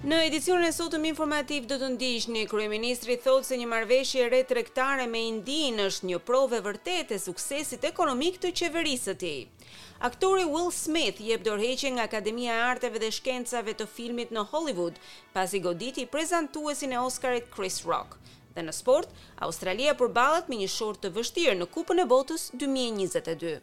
Në edicionin e sotëm informativ do të ndiqni kryeministri thotë se një marrëveshje e re tregtare me Indinë është një provë e vërtetë e suksesit ekonomik të qeverisë së tij. Aktori Will Smith jep dorëheqje nga Akademia e Arteve dhe Shkencave të Filmit në Hollywood, pasi goditi prezantuesin e Oscarit Chris Rock. Dhe në sport, Australia përballet me një short të vështirë në Kupën e Botës dy mijë e njëzet e dy.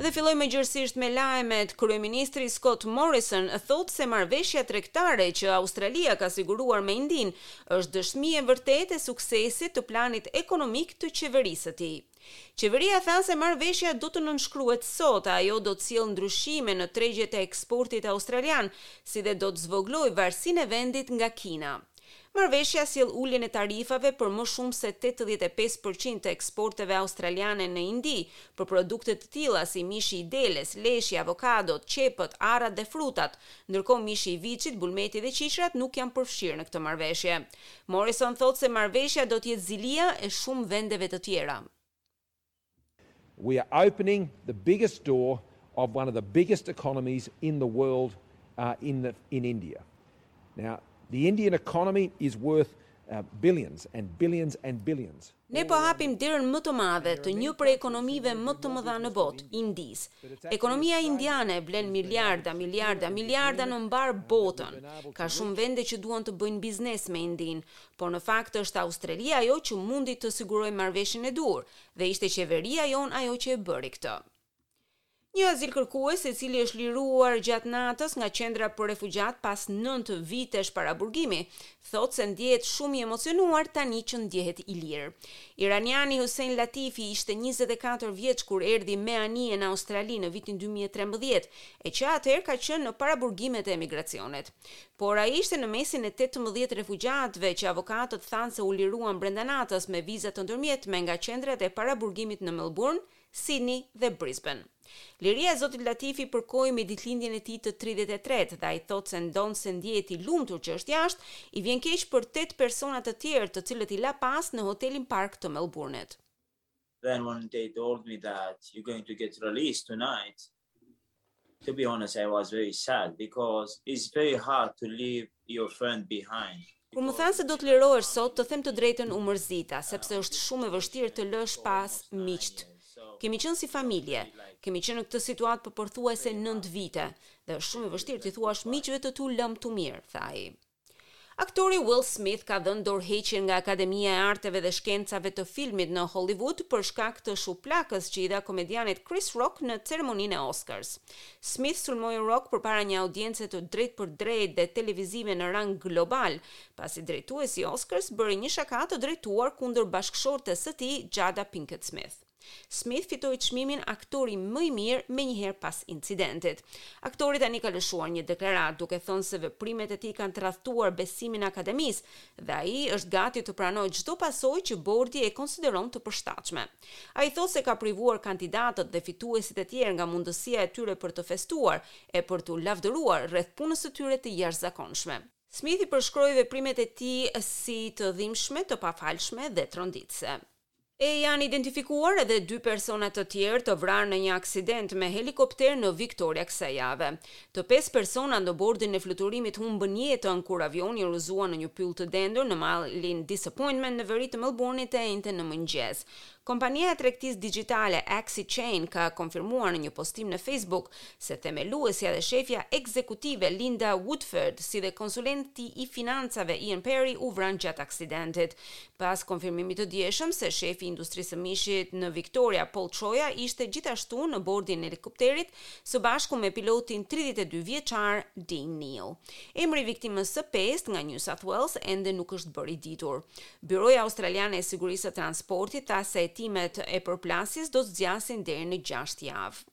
Dhe fillojmë gjerësisht me lajmet, kryeministri Scott Morrison thotë se marrëveshja tregtare që Australia ka siguruar me Indinë është dëshmi e vërtetë e suksesit të planit ekonomik të qeverisë së tij. Qeveria tha se marrëveshja do të nënshkruhet sot, ajo do të sjellë ndryshime në tregjet e eksportit australian, si dhe do të zvogëlojë varësinë e vendit nga Kina. Marrëveshja sjell uljen e tarifave për më shumë se tetëdhjetë e pesë për qind të eksporteve australiane në Indi për produkte të tilla si mishi i deles, leshi, avokadot, qepët, arrat dhe frutat, ndërkohë mishi i viçit, bulmeti dhe qiqrat nuk janë përfshirë në këtë marrëveshje. Morrison thot se marveshja do tjetë zilia e shumë vendeve të tjera. We are opening the biggest door of one of the biggest economies in the world uh, in, the, in India. Now, The Indian economy is worth uh, billions and billions and billions. Ne po hapim derën më të madhe të një prej ekonomive më të mëdha në botë, Indisë. Ekonomia indiane vlen miliarda, miliarda, miliarda në mbarë botën. Ka shumë vende që duan të bëjnë biznes me Indinë, por në fakt është Australia ajo që mundi të sigurojë marrëveshjen e duhur, dhe ishte qeveria jonë ajo që e bëri këtë. Një azilkërkues i cili është liruar gjatë natës nga qendra për refugjatë pas nëntë vitesh paraburgimi, thotë se ndjehet shumë i emocionuar tani që ndjehet i lirë. Iraniani Hussein Latifi ishte njëzet e katër vjeç kur erdhi me anije në Australi në vitin dy mijë e trembëdhjetë e që atëherë ka qenë në paraburgimet e emigracionit. Por ai ishte në mesin e tetëmbëdhjetë refugjatëve që avokatët thanë se u liruan brenda natës me viza të ndërmjetme nga qendrat e paraburgimit në Melbourne, Sidni dhe Brisben. Liria e zotit Latifi përkoi me ditëlindjen e tij të tridhjetë e tretë dhe ai thotë se ndonëse ndjehet i lumtur që është jashtë, i vjen keq për tetë persona të tjerë të cilët i la pas në hotelin Park të Melburnit. The moment they told me that you going to get released tonight To be honest, I was very sad because it's very hard to leave your friend behind. Kur më thanë se do të lirohesh sot, të them të drejtën u mërzita, sepse është shumë e vështirë të lësh pas miqtë. Kemi qenë si familje, kemi qenë në këtë situatë për pothuajse nëntë vite dhe është shumë e vështirë t'i thuash miqve të tu lamtumirë, tha ai. Aktori Will Smith ka dhënë dorëheqjen nga Akademia e Arteve dhe Shkencave të Filmit në Hollywood për shkak të shuplakës që i dha komedianit Chris Rock në ceremoninë e Oscars. Smith sulmoi Rock përpara një audience të drejtpërdrejtë dhe televizive në rang global, pasi drejtuesi i Oscars bëri një shaka të drejtuar kundër bashkëshortes së tij, Jada Pinkett Smith. Smith fitoi çmimin Aktori më i mirë menjëherë pas incidentit. Aktori tani ka lëshuar një deklaratë, duke thënë se veprimet e tij kanë tradhtuar besimin e Akademisë dhe ai është gati të pranojë çdo pasojë që bordi e konsideron të përshtatshme. Ai thotë se ka privuar kandidatët dhe fituesit e tjerë nga mundësia e tyre për të festuar e për t'u lavdëruar rreth punës së tyre të jashtëzakonshme. Smith i përshkroi veprimet e tij si të dhimbshme, të pafalshme dhe tronditëse. E janë identifikuar edhe dy persona të tjerë të vrarë në një aksident me helikopter në Viktoria kësaj jave. Të pesë persona në bordin e fluturimit humbën jetën kur avioni u rrëzua në një pyll të dendur në malin Disappointment në veri të Melburnit të enjten në mëngjes. Kompania e tregtisë dixhitale AxiChain ka konfirmuar në një postim në Facebook se themeluesja dhe shefja ekzekutive Linda Woodford si dhe konsulenti i financave Ian Perry u vranë gjatë aksidentit. Pas konfirmimit të djeshëm se shefi i industrisë së mishit në Victoria, Paul Troja ishte gjithashtu në bordin e helikopterit së bashku me pilotin tridhjetë e dy vjeçar Dean Neal. Emri i viktimës së pestë nga New South Wales ende nuk është bërë i ditur. Byroja australiane e sigurisë së transportit tha se hetimet e përplasjes do të zgjasin deri në gjashtë javë.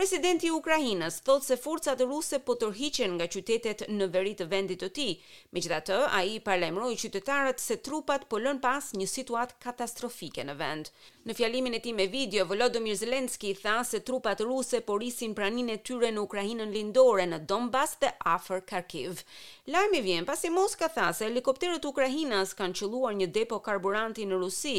Presidenti i Ukrainës thotë se forcat ruse po tërhiqen nga qytetet në veri të vendit të tij, megjithatë ai paralajmëroi qytetarët se trupat po lënë pas një situatë katastrofike në vend. Në fjalimin e tij me video, Volodymyr Zelensky tha se trupat ruse po rrisin praninë e tyre në Ukrainën lindore, në Donbas dhe afër Kharkiv. Lajmi vjen pasi Moska tha se helikopterët ukrainas kanë qëlluar një depo karburanti në Rusi,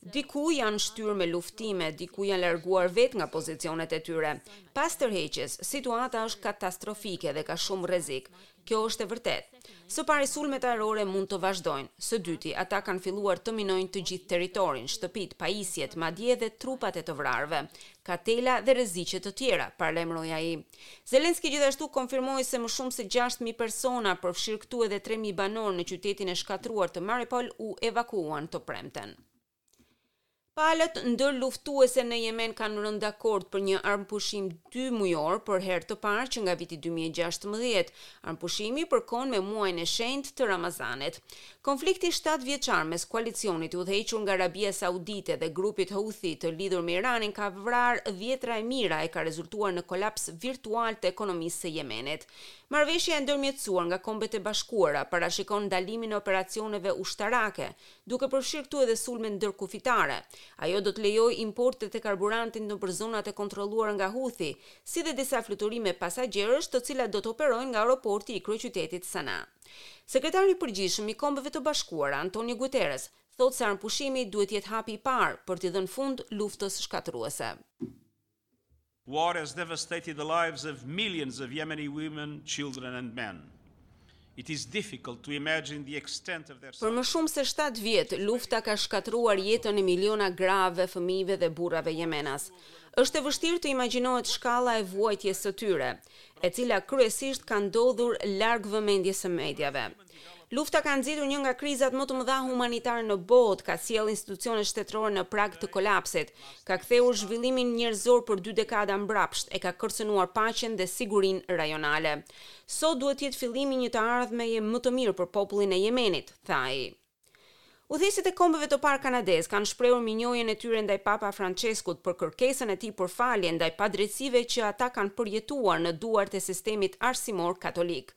Diku janë shtyrë me luftime, diku janë larguar vetë nga pozicionet e tyre. Pas tërheqjes, situata është katastrofike dhe ka shumë rrezik. Kjo është e vërtetë. Së pari sulmet ajrore mund të vazhdojnë. Së dyti, ata kanë filluar të minojnë të gjithë territorin, shtëpitë, pajisjet, madje edhe trupat e të vrarëve, ka tela dhe rreziqe të tjera, paralajmëroi ai. Zelensky gjithashtu konfirmoi se më shumë se gjashtë mijë persona, përfshirë këtu edhe tre mijë banorë në qytetin e shkatërruar të Mariupol, u evakuuan të premten. Palët ndërluftuese në Jemen kanë rënë dakord për një armëpushim dy mujor për herë të parë që nga viti dy mijë e gjashtëmbëdhjetë. Armëpushimi përkon me muajin e shenjtë të Ramazanit. Konflikti shtatë vjeçar mes koalicionit i udhëhequr nga Arabia Saudite dhe grupit Houthi të lidhur me Iranin ka vrarë dhjetëra e mijëra e ka rezultuar në kolaps virtual të ekonomisë së Jemenit. Marrëveshja e ndërmjetësuar nga Kombet e Bashkuara parashikon ndalimin e operacioneve ushtarake, duke përfshirë këtu edhe sulmet ndërkufitare. Ajo do të lejojë importet e karburantit nëpër zonat e kontrolluara nga Houthi, si dhe disa fluturime pasagjerësh, të cilat do të operojnë nga aeroporti i kryeqytetit Sanaa. Sekretari i Përgjithshëm i Kombeve të Bashkuara, Antonio Guterres, thotë se armëpushimi duhet të jetë hapi i parë për t'i dhënë fund luftës shkatërruese. War has devastated the lives of millions of Yemeni women, children and men. It is difficult to imagine the extent of their suffering. Për më shumë se shtatë vjet, lufta ka shkatërruar jetën e miliona grave, fëmijëve dhe burrave jemenas. Është e vështirë të imagjinohet shkalla e vuajtjes së tyre. e cila kryesisht ka ndodhur larg vëmendjes së mediave. Lufta ka nxitur një nga krizat më të mëdha humanitare në botë, ka sjellë institucionet shtetërore në prag të kolapsit, ka kthyer zhvillimin njerëzor për dy dekada mbrapsht, e ka kërcënuar paqen dhe sigurinë rajonale. Sot duhet të jetë fillimi i një të ardhmeje më të mirë për popullin e Jemenit, tha ai. Udhëheqësit e Kombeve të Parë Kanadez kanë shprehur mirënjohjen e tyre ndaj Papa Françeskut për kërkesën e tij për falje ndaj padrejtësive që ata kanë përjetuar në duart e sistemit arsimor katolik.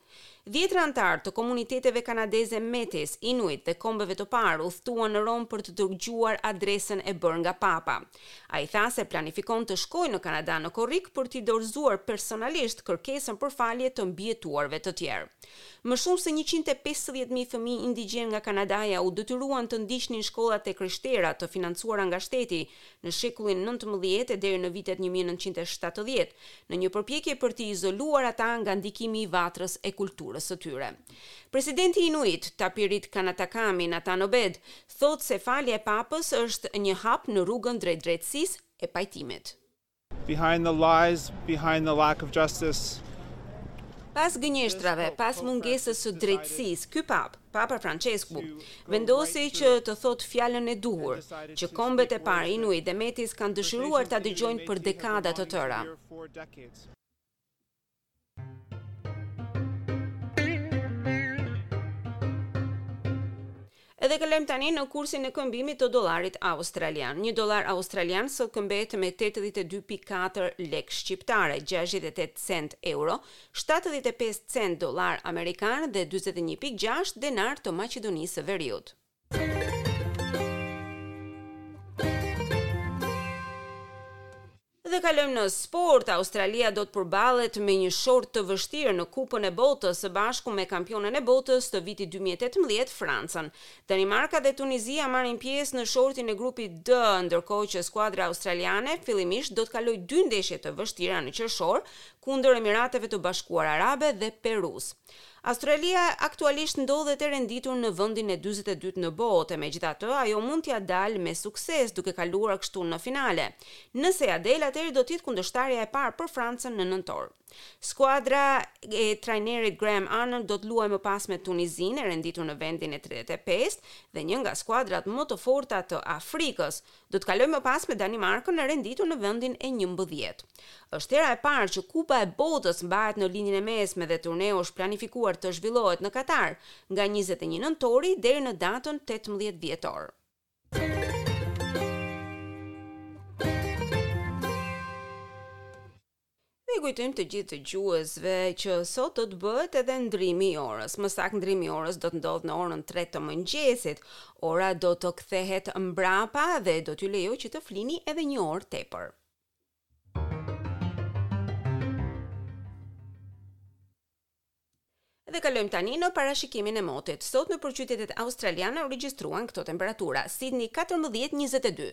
Dhjetëra anëtarë të komuniteteve kanadeze Metis, Inuit dhe Kombeve të Parë udhëtuan në Romë për të dëgjuar adresën e bërë nga Papa. Ai tha se planifikon të shkojë në Kanada në korrik për t'i dorëzuar personalisht kërkesën për falje të mbijetuarve të tjerë. Më shumë se njëqind e pesëdhjetë mijë fëmijë indigjenë nga Kanadaja u detyruan të ndiqnin shkollat e krishtera të financuara nga shteti në shekullin nëntëmbëdhjetë e deri në vitet një mijë e nëntëqind e shtatëdhjetë, në një përpjekje për t'i izoluar ata nga ndikimi i vatrës e kulturës së tyre. Presidenti i Inuit Tapiriit Kanatami, Natan Obed, thotë se falja e Papës është një hap në rrugën drejt drejtësisë e pajtimit. Behind the lies, behind the lack of justice. Pas gënjeshtrave, pas mungesës së drejtësisë, ky Papë, Papa Françesku, vendosi që të thotë fjalën e duhur, që kombet e parë Inuit dhe Metis kanë dëshiruar ta dëgjojnë për dekada të tëra. Edhe kalojmë tani në kursin e këmbimit të dollarit australian. Një dollar australian sot këmbehet me 82.4 lek shqiptare, 68 cent euro, 75 cent dollar amerikan dhe 41.6 denar të Maqedonisë së Veriut. Dhe kalojmë në sport, Australia do të përballet me një short të vështirë në Kupën e Botës së bashku me kampionen e botës të vitit 2018, Francën. Danimarka dhe Tunizia marrin pjesë në shortin e grupit D, ndërkohë që skuadra australiane fillimisht do të kalojë dy ndeshje të vështira në qershor kundër Emirateve të Bashkuara Arabe dhe Perusë. Australia aktualisht ndodhet e renditur në vendin e dyzet e dytë në botë e megjithatë ajo mund t'ia dalë me sukses duke kaluar kështu në finale. Nëse ia del atëherë do të jetë kundërshtarja e parë për Francën në nëntor. Skuadra e trajnerit Graham Arnold do të luajë më pas me Tunizinë e renditur në vendin e tridhjetë e pestë dhe një nga skuadrat më të forta të Afrikës, Do të kalojë më pas me Danimarkën e renditur në vendin e njëmbëdhjetë. Është hera e parë që Kupa e Botës mbahet në Lindjen e Mesme dhe turneu është planifikuar të zhvillohet në Katar nga njëzet e një nëntori deri në datën tetëmbëdhjetë dhjetor. U kujtojmë të gjithë dëgjuesve që sot do të bëhet edhe ndrrimi i orës. Më saktë ndrrimi i orës do të ndodhë në orën tre të mëngjesit. Ora do të kthehet mbrapa dhe do t'ju lejojë që të flini edhe një orë tepër. Dhe kalojmë tani në parashikimin e motit. Sot nëpër qytetet australiane u regjistruan këto temperatura, Sydney katërmbëdhjetë, njëzet e dy,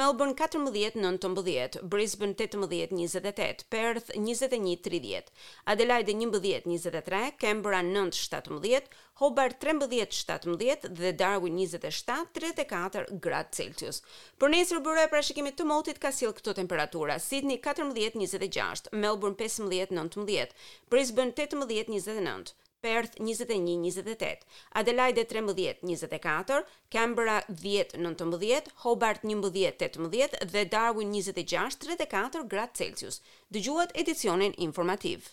Melbourne katërmbëdhjetë, nëntëmbëdhjetë, Brisbane tetëmbëdhjetë, njëzet e tetë, Perth njëzet e një, tridhjetë, Adelaide njëmbëdhjetë, njëzet e tre, Canberra nëntë, shtatëmbëdhjetë, Hobart trembëdhjetë, shtatëmbëdhjetë dhe Darwin njëzet e shtatë, tridhjetë e katër, gradë Celsius. Për nesër byroja e parashikimit të motit ka sjellë këto temperatura, Sydney katërmbëdhjetë, njëzet e gjashtë, Melbourne pesëmbëdhjetë, nëntëmbëdhjetë, Brisbane tetëmbëdhjetë, njëzet e nëntë, Perth njëzet e një, njëzet e tetë, Adelaide trembëdhjetë, njëzet e katër, Canberra dhjetë, nëntëmbëdhjetë, Hobart njëmbëdhjetë, tetëmbëdhjetë dhe Darwin njëzet e gjashtë, tridhjetë e katër, gradë Celsius. Dëgjuat edicionin informativ.